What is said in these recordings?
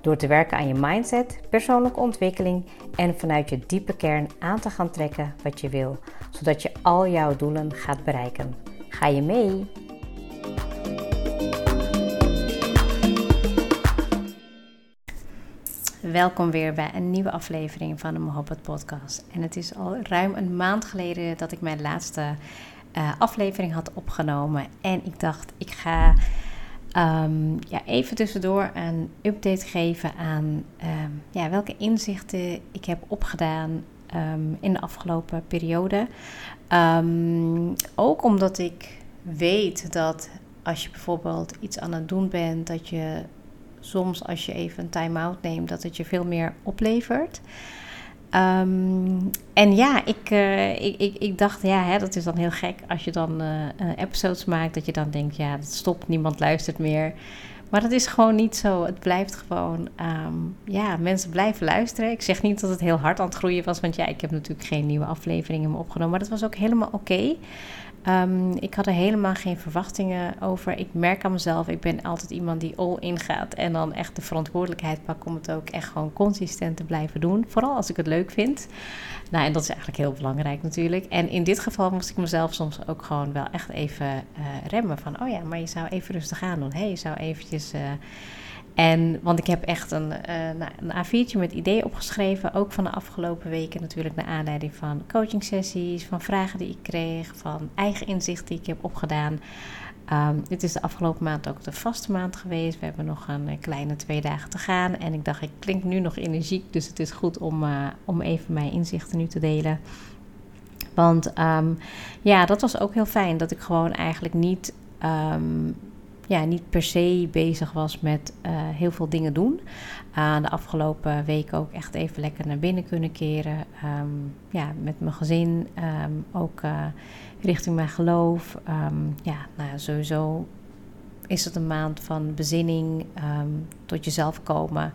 Door te werken aan je mindset, persoonlijke ontwikkeling en vanuit je diepe kern aan te gaan trekken wat je wil, zodat je al jouw doelen gaat bereiken. Ga je mee? Welkom weer bij een nieuwe aflevering van de Mohabbat Podcast. En het is al ruim een maand geleden dat ik mijn laatste uh, aflevering had opgenomen. En ik dacht, ik ga um, ja, even tussendoor een update geven aan um, ja, welke inzichten ik heb opgedaan um, in de afgelopen periode. ook omdat ik weet dat als je bijvoorbeeld iets aan het doen bent, dat je soms als je even een time-out neemt, dat het je veel meer oplevert. Um, en ja, ik, uh, ik, ik, ik, dacht, ja, hè, dat is dan heel gek als je dan uh, episodes maakt, dat je dan denkt, ja, dat stopt, niemand luistert meer. Maar dat is gewoon niet zo. Het blijft gewoon, um, ja, mensen blijven luisteren. Ik zeg niet dat het heel hard aan het groeien was, want ja, ik heb natuurlijk geen nieuwe afleveringen opgenomen, maar dat was ook helemaal oké. Um, ik had er helemaal geen verwachtingen over. Ik merk aan mezelf, ik ben altijd iemand die all in gaat. En dan echt de verantwoordelijkheid pak om het ook echt gewoon consistent te blijven doen. Vooral als ik het leuk vind. Nou, en dat is eigenlijk heel belangrijk natuurlijk. En in dit geval moest ik mezelf soms ook gewoon wel echt even uh, remmen. Van, oh ja, maar je zou even rustig aan doen. Hey, je zou eventjes... Uh, en, want ik heb echt een, uh, een A4'tje met ideeën opgeschreven. Ook van de afgelopen weken natuurlijk naar aanleiding van coaching sessies, van vragen die ik kreeg, van eigen inzicht die ik heb opgedaan. Um, dit is de afgelopen maand ook de vaste maand geweest. We hebben nog een eh, kleine twee dagen te gaan. En ik dacht, ik klink nu nog energiek. Dus het is goed om, uh, om even mijn inzichten nu te delen. Want um, ja, dat was ook heel fijn. Dat ik gewoon eigenlijk niet um, ja, niet per se bezig was met uh, heel veel dingen doen. Uh, de afgelopen weken ook echt even lekker naar binnen kunnen keren. Um, ja, met mijn gezin, um, ook uh, richting mijn geloof. Um, ja, nou ja, sowieso is het een maand van bezinning, tot jezelf komen.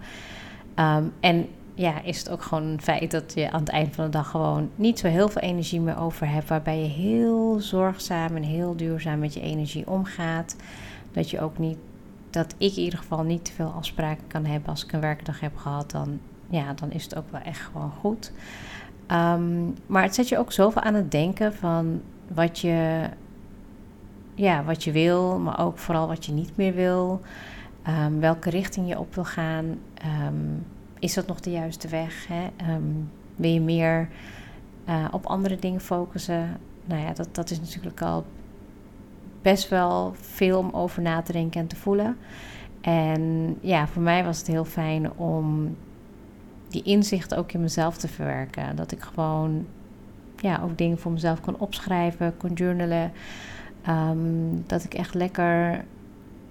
en ja, is het ook gewoon een feit dat je aan het eind van de dag gewoon niet zo heel veel energie meer over hebt. Waarbij je heel zorgzaam en heel duurzaam met je energie omgaat. Dat je ook niet, dat ik in ieder geval niet te veel afspraken kan hebben. Als ik een werkdag heb gehad, dan, ja, dan is het ook wel echt gewoon goed. Um, maar het zet je ook zoveel aan het denken van wat je, ja, wat je wil, maar ook vooral wat je niet meer wil. Um, welke richting je op wil gaan. Um, is dat nog de juiste weg? Hè? wil je meer uh, op andere dingen focussen? Nou ja, dat, dat is natuurlijk al best wel veel om over na te denken en te voelen. En ja, voor mij was het heel fijn om die inzicht ook in mezelf te verwerken. Dat ik gewoon ja, ook dingen voor mezelf kon opschrijven, kon journalen. Ehm, dat ik echt lekker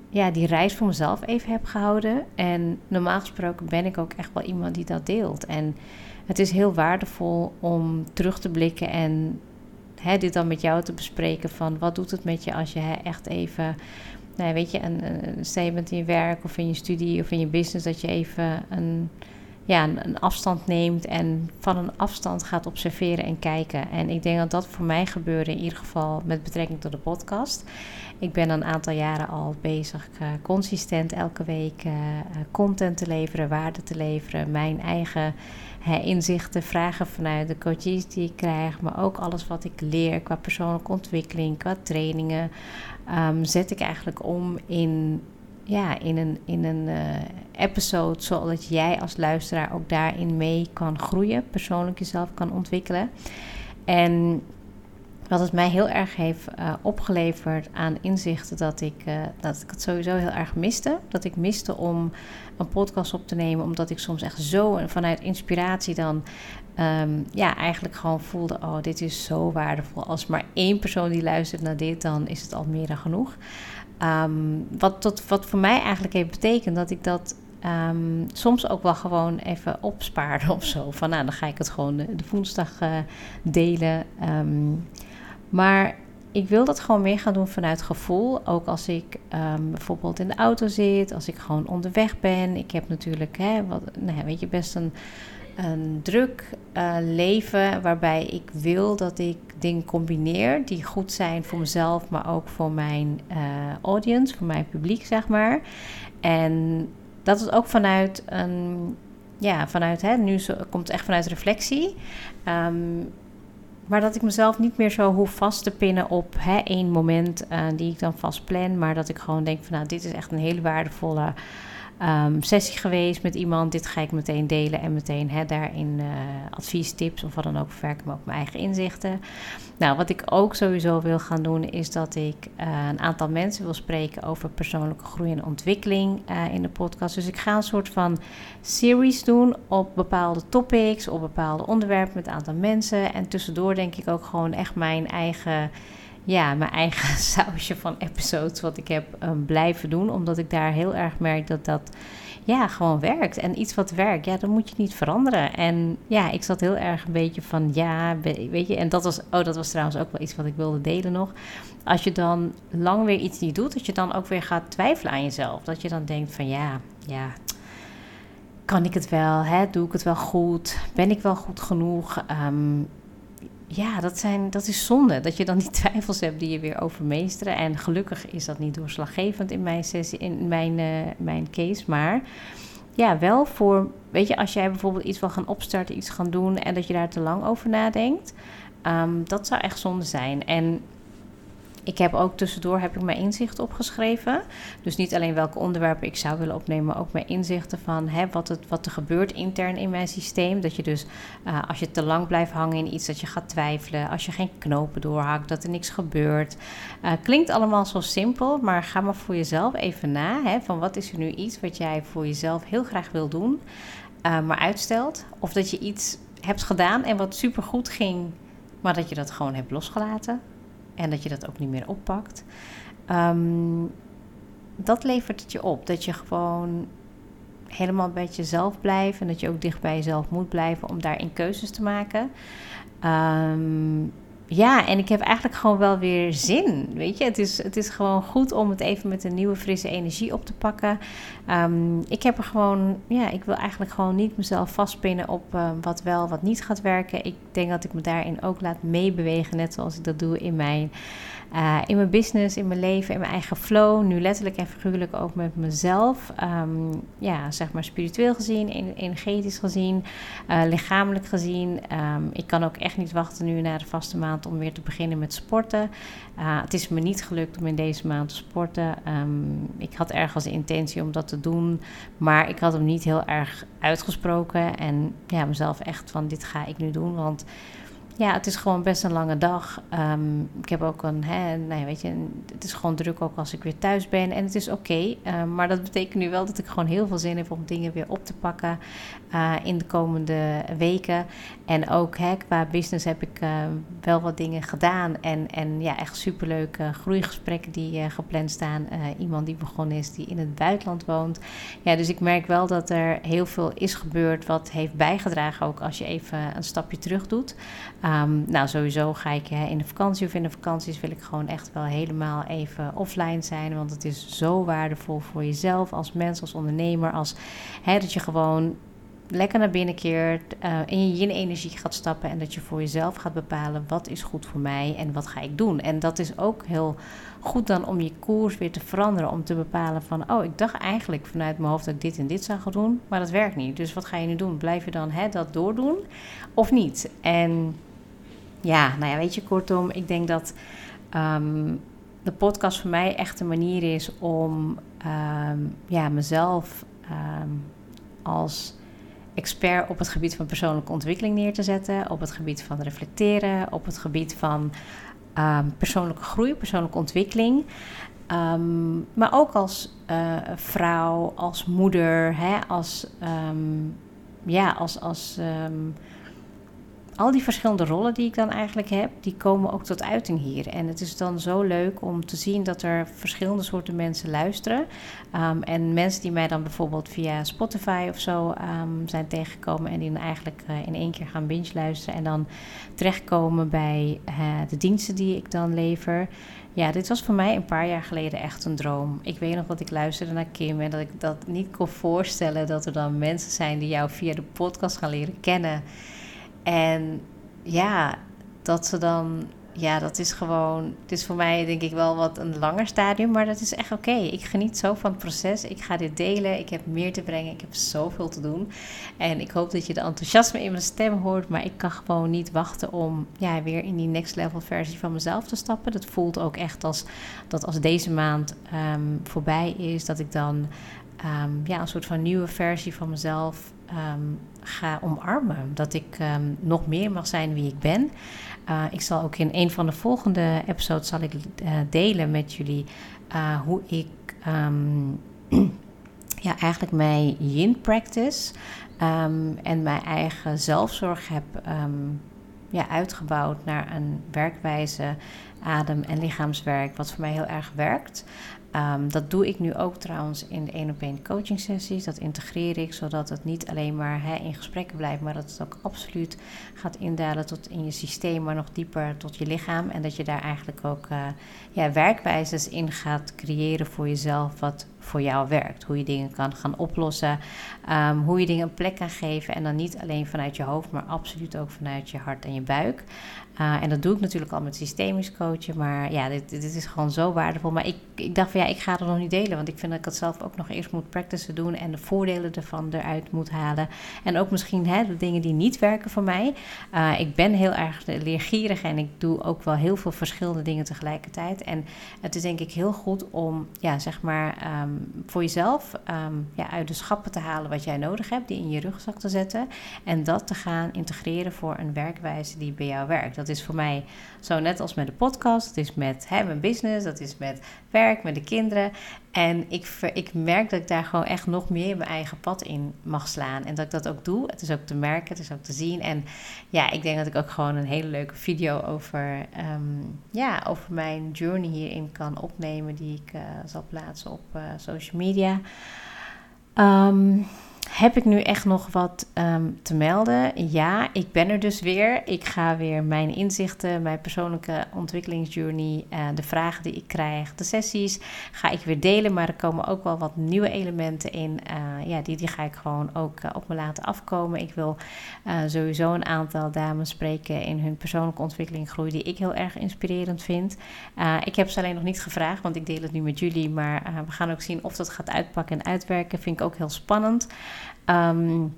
ja, die reis voor mezelf even heb gehouden. En normaal gesproken ben ik ook echt wel iemand die dat deelt. En het is heel waardevol om terug te blikken en hè, dit dan met jou te bespreken van wat doet het met je als je echt even, nou, weet je, een, een statement in je werk of in je studie of in je business, dat je even een, ja, een, afstand neemt en van een afstand gaat observeren en kijken. En ik denk dat dat voor mij gebeurde in ieder geval met betrekking tot de podcast. Ik ben een aantal jaren al bezig uh, consistent elke week uh, content te leveren, waarde te leveren, mijn eigen inzichten, vragen vanuit de coaches die ik krijg, maar ook alles wat ik leer qua persoonlijke ontwikkeling, qua trainingen, um, zet ik eigenlijk om in, ja, in een, in een uh, episode, zodat jij als luisteraar ook daarin mee kan groeien, persoonlijk jezelf kan ontwikkelen. En wat het mij heel erg heeft uh, opgeleverd aan inzichten dat ik, uh, dat ik het sowieso heel erg miste. Dat ik miste om een podcast op te nemen, omdat ik soms echt zo vanuit inspiratie dan um, ja, eigenlijk gewoon voelde: oh, dit is zo waardevol. Als maar één persoon die luistert naar dit, dan is het al meer dan genoeg. Um, wat, tot, wat voor mij eigenlijk heeft betekend dat ik dat ehm, soms ook wel gewoon even opsparen of zo. Van nou, dan ga ik het gewoon de, de woensdag delen. Um, maar ik wil dat gewoon meer gaan doen vanuit gevoel. Ook als ik um, bijvoorbeeld in de auto zit, als ik gewoon onderweg ben. Ik heb natuurlijk, hè, wat, nou, weet je, best een, een druk uh, leven waarbij ik wil dat ik dingen combineer die goed zijn voor mezelf, maar ook voor mijn uh, audience, voor mijn publiek, zeg maar. En dat is ook vanuit een, ja, vanuit, hè, nu komt het echt vanuit reflectie. Um, maar dat ik mezelf niet meer zo hoef vast te pinnen op hè, één moment uh, die ik dan vast plan. Maar dat ik gewoon denk van nou, dit is echt een hele waardevolle um, sessie geweest met iemand. Dit ga ik meteen delen en meteen hè, daarin uh, advies, tips of wat dan ook verwerken, maar ook mijn eigen inzichten. Nou, wat ik ook sowieso wil gaan doen, is dat ik uh, een aantal mensen wil spreken over persoonlijke groei en ontwikkeling uh, in de podcast. Dus ik ga een soort van series doen op bepaalde topics, op bepaalde onderwerpen met een aantal mensen. En tussendoor denk ik ook gewoon echt mijn eigen ja, mijn eigen sausje van episodes wat ik heb um, blijven doen. Omdat ik daar heel erg merk dat dat ja, gewoon werkt. En iets wat werkt, ja, dan moet je niet veranderen. En ja, ik zat heel erg een beetje van ja, weet je. En dat was, oh, dat was trouwens ook wel iets wat ik wilde delen nog. Als je dan lang weer iets niet doet, dat je dan ook weer gaat twijfelen aan jezelf. Dat je dan denkt van ja, ja, kan ik het wel? Hè? Doe ik het wel goed? Ben ik wel goed genoeg? Um, ja, dat, zijn, dat is zonde. Dat je dan die twijfels hebt die je weer overmeesteren. En gelukkig is dat niet doorslaggevend in mijn, sessie, in mijn, uh, mijn case. Maar ja, wel voor, weet je, als jij bijvoorbeeld iets wil gaan opstarten, iets gaan doen en dat je daar te lang over nadenkt. Um, dat zou echt zonde zijn. En ik heb ook tussendoor heb ik mijn inzichten opgeschreven. Dus niet alleen welke onderwerpen ik zou willen opnemen, maar ook mijn inzichten van hè, wat, het, wat er gebeurt intern in mijn systeem. Dat je dus uh, als je te lang blijft hangen in iets, dat je gaat twijfelen. Als je geen knopen doorhakt, dat er niks gebeurt. Uh, klinkt allemaal zo simpel, maar ga maar voor jezelf even na. Hè, van wat is er nu iets wat jij voor jezelf heel graag wil doen, uh, maar uitstelt. Of dat je iets hebt gedaan en wat supergoed ging, maar dat je dat gewoon hebt losgelaten en dat je dat ook niet meer oppakt. Um, dat levert het je op. Dat je gewoon helemaal bij jezelf blijft en dat je ook dicht bij jezelf moet blijven om daarin keuzes te maken. Um, ja, en ik heb eigenlijk gewoon wel weer zin. Weet je, het is, het is gewoon goed om het even met een nieuwe frisse energie op te pakken. Um, ik heb er gewoon, ja, ik wil eigenlijk gewoon niet mezelf vastpinnen op uh, wat wel, wat niet gaat werken. Ik denk dat ik me daarin ook laat meebewegen, net zoals ik dat doe in mijn uh, in mijn business, in mijn leven, in mijn eigen flow. Nu letterlijk en figuurlijk ook met mezelf. Um, ja, zeg maar spiritueel gezien, energetisch gezien, uh, lichamelijk gezien. Ik kan ook echt niet wachten nu na de vaste maand om weer te beginnen met sporten. Uh, het is me niet gelukt om in deze maand te sporten. Um, ik had ergens de intentie om dat te doen, maar ik had hem niet heel erg uitgesproken. En ja, mezelf echt van dit ga ik nu doen, want ja, het is gewoon best een lange dag. Um, ik heb ook een, hè, nee, weet je, het is gewoon druk ook als ik weer thuis ben. En het is oké, um, maar dat betekent nu wel dat ik gewoon heel veel zin heb om dingen weer op te pakken uh, in de komende weken. En ook hè, qua business heb ik uh, wel wat dingen gedaan. En, en ja, echt superleuke groeigesprekken die uh, gepland staan. iemand die begonnen is, die in het buitenland woont. Ja, dus ik merk wel dat er heel veel is gebeurd wat heeft bijgedragen ook als je even een stapje terug doet. Um, nou, sowieso ga ik in de vakantie of in de vakanties wil ik gewoon echt wel helemaal even offline zijn. Want het is zo waardevol voor jezelf als mens, als ondernemer. Als hè, dat je gewoon lekker naar binnen keert, uh, in je yin-energie gaat stappen en dat je voor jezelf gaat bepalen wat is goed voor mij en wat ga ik doen. En dat is ook heel goed dan om je koers weer te veranderen, om te bepalen van, oh, ik dacht eigenlijk vanuit mijn hoofd dat ik dit en dit zou gaan doen, maar dat werkt niet. Dus wat ga je nu doen? Blijf je dan hè, dat doordoen of niet? En ja, nou ja, weet je, kortom, ik denk dat um, de podcast voor mij echt een manier is om um, ja, mezelf um, als expert op het gebied van persoonlijke ontwikkeling neer te zetten, op het gebied van reflecteren, op het gebied van persoonlijke groei, persoonlijke ontwikkeling. Maar ook als uh, vrouw, als moeder, hè, als, ja, als, als al die verschillende rollen die ik dan eigenlijk heb, die komen ook tot uiting hier. En het is dan zo leuk om te zien dat er verschillende soorten mensen luisteren. Ehm, en mensen die mij dan bijvoorbeeld via Spotify of zo ehm, zijn tegengekomen en die dan eigenlijk uh, in één keer gaan binge luisteren en dan terechtkomen bij uh, de diensten die ik dan lever. Ja, dit was voor mij een paar jaar geleden echt een droom. Ik weet nog dat ik luisterde naar Kim en dat ik dat niet kon voorstellen dat er dan mensen zijn die jou via de podcast gaan leren kennen. En ja, dat ze dan ja, dat is gewoon. Het is voor mij denk ik wel wat een langer stadium, maar dat is echt oké. Ik geniet zo van het proces. Ik ga dit delen. Ik heb meer te brengen. Ik heb zoveel te doen. En ik hoop dat je de enthousiasme in mijn stem hoort. Maar ik kan gewoon niet wachten om ja, weer in die next level versie van mezelf te stappen. Dat voelt ook echt als dat als deze maand ehm, voorbij is, dat ik dan ehm, ja, een soort van nieuwe versie van mezelf ehm, ga omarmen. Dat ik nog meer mag zijn wie ik ben. Uh, ik zal ook in een van de volgende episodes zal ik, uh, delen met jullie uh, hoe ik um, ja, eigenlijk mijn yin practice en mijn eigen zelfzorg heb ja, uitgebouwd naar een werkwijze, adem- en lichaamswerk, wat voor mij heel erg werkt. Um, dat doe ik nu ook trouwens in de één op één coaching sessies. Dat integreer ik zodat het niet alleen maar hè, in gesprekken blijft, maar dat het ook absoluut gaat indalen tot in je systeem, maar nog dieper tot je lichaam. En dat je daar eigenlijk ook uh, ja, werkwijzes in gaat creëren voor jezelf, wat voor jou werkt. Hoe je dingen kan gaan oplossen, um, hoe je dingen een plek kan geven. En dan niet alleen vanuit je hoofd, maar absoluut ook vanuit je hart en je buik. Uh, en dat doe ik natuurlijk al met systemisch coachen. Maar ja, dit, dit is gewoon zo waardevol. Maar ik, ik dacht van ja, ik ga het nog niet delen. Want ik vind dat ik het zelf ook nog eerst moet practicen doen. En de voordelen ervan eruit moet halen. En ook misschien hè, de dingen die niet werken voor mij. Uh, ik ben heel erg leergierig. En ik doe ook wel heel veel verschillende dingen tegelijkertijd. En het is denk ik heel goed om ja, zeg maar um, voor jezelf um, ja, uit de schappen te halen wat jij nodig hebt. Die in je rugzak te zetten. En dat te gaan integreren voor een werkwijze die bij jou werkt. Dat is voor mij zo net als met de podcast. Dat is met hè, mijn business, dat is met werk, met de kinderen. En ik, ik merk dat ik daar gewoon echt nog meer mijn eigen pad in mag slaan. En dat ik dat ook doe. Het is ook te merken, het is ook te zien. En ja, ik denk dat ik ook gewoon een hele leuke video over, um, ja, over mijn journey hierin kan opnemen. Die ik uh, zal plaatsen op uh, social media. Um, heb ik nu echt nog wat um, te melden? Ja, ik ben er dus weer. Ik ga weer mijn inzichten, mijn persoonlijke ontwikkelingsjourney, uh, de vragen die ik krijg, de sessies, ga ik weer delen. Maar er komen ook wel wat nieuwe elementen in. Uh, ja, die, die ga ik gewoon ook uh, op me laten afkomen. Ik wil sowieso een aantal dames spreken in hun persoonlijke ontwikkeling groei, die ik heel erg inspirerend vind. ik heb ze alleen nog niet gevraagd, want ik deel het nu met jullie. Maar we gaan ook zien of dat gaat uitpakken en uitwerken. Vind ik ook heel spannend. Um,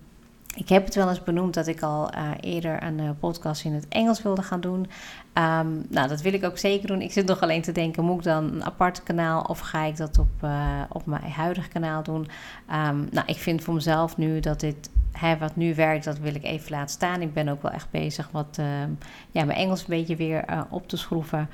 ik heb het wel eens benoemd dat ik al uh, eerder een uh, podcast in het Engels wilde gaan doen. Um, nou, dat wil ik ook zeker doen. Ik zit nog alleen te denken, moet ik dan een apart kanaal of ga ik dat op, uh, op mijn huidige kanaal doen? Um, nou, ik vind voor mezelf nu dat dit, hè, wat nu werkt, dat wil ik even laten staan. Ik ben ook wel echt bezig wat, ja, mijn Engels een beetje weer op te schroeven.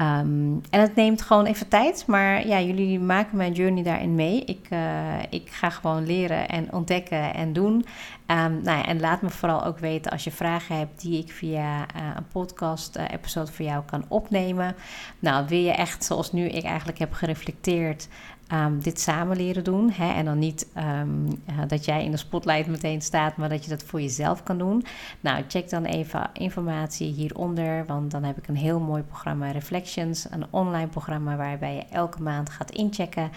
Um, en het neemt gewoon even tijd, maar ja, jullie maken mijn journey daarin mee. Ik, uh, ik ga gewoon leren en ontdekken en doen. Um, nou ja, en laat me vooral ook weten als je vragen hebt die ik via uh, een podcast-episode uh, voor jou kan opnemen. Nou, wil je echt, zoals nu ik eigenlijk heb gereflecteerd, um, dit samen leren doen. Hè? En dan niet um, uh, dat jij in de spotlight meteen staat, maar dat je dat voor jezelf kan doen. Nou, check dan even informatie hieronder, want dan heb ik een heel mooi programma Reflections, een online programma waarbij je elke maand gaat inchecken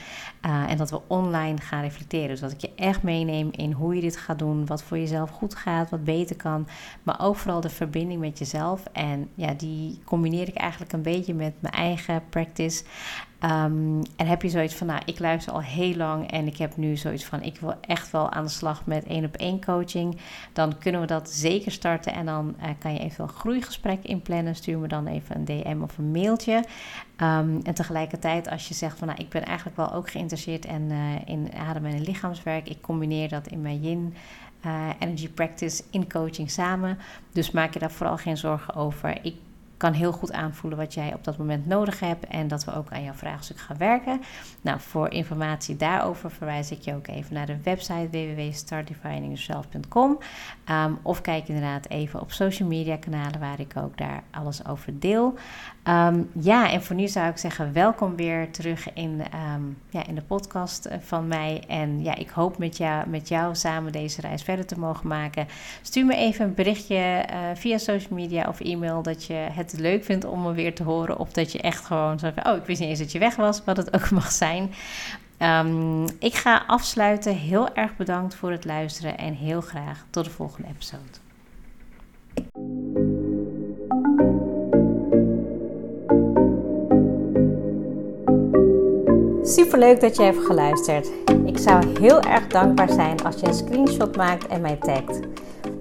uh, en dat we online gaan reflecteren. Dus dat ik je echt meeneem in hoe je dit gaat doen, wat voor jezelf goed gaat, wat beter kan, maar ook vooral de verbinding met jezelf. En ja, die combineer ik eigenlijk een beetje met mijn eigen practice. Um, en heb je zoiets van, nou, ik luister al heel lang en ik heb nu zoiets van, ik wil echt wel aan de slag met één op één coaching. Dan kunnen we dat zeker starten en dan uh, kan je even een groeigesprek inplannen. Stuur me dan even een DM of een mailtje. Um, en tegelijkertijd, als je zegt van, nou, ik ben eigenlijk wel ook geïnteresseerd in, uh, in adem- en lichaamswerk. Ik combineer dat in mijn yin. Uh, energy practice in coaching samen. Dus maak je daar vooral geen zorgen over. Ik kan heel goed aanvoelen wat jij op dat moment nodig hebt en dat we ook aan jouw vraagstuk gaan werken. Nou, voor informatie daarover verwijs ik je ook even naar de website www.startdefiningyourself.com ehm, of kijk inderdaad even op social media kanalen waar ik ook daar alles over deel. Ehm, ja, en voor nu zou ik zeggen, welkom weer terug in, ehm, ja, in de podcast eh, van mij. En ja, ik hoop met jou, met jou samen deze reis verder te mogen maken. Stuur me even een berichtje uh, via social media of e-mail dat je leuk vindt om me weer te horen. Of dat je echt gewoon zo oh, ik wist niet eens dat je weg was, wat het ook mag zijn. Um, ik ga afsluiten. Heel erg bedankt voor het luisteren en heel graag tot de volgende episode. Super leuk dat je hebt geluisterd. Ik zou heel erg dankbaar zijn als je een screenshot maakt en mij tagt.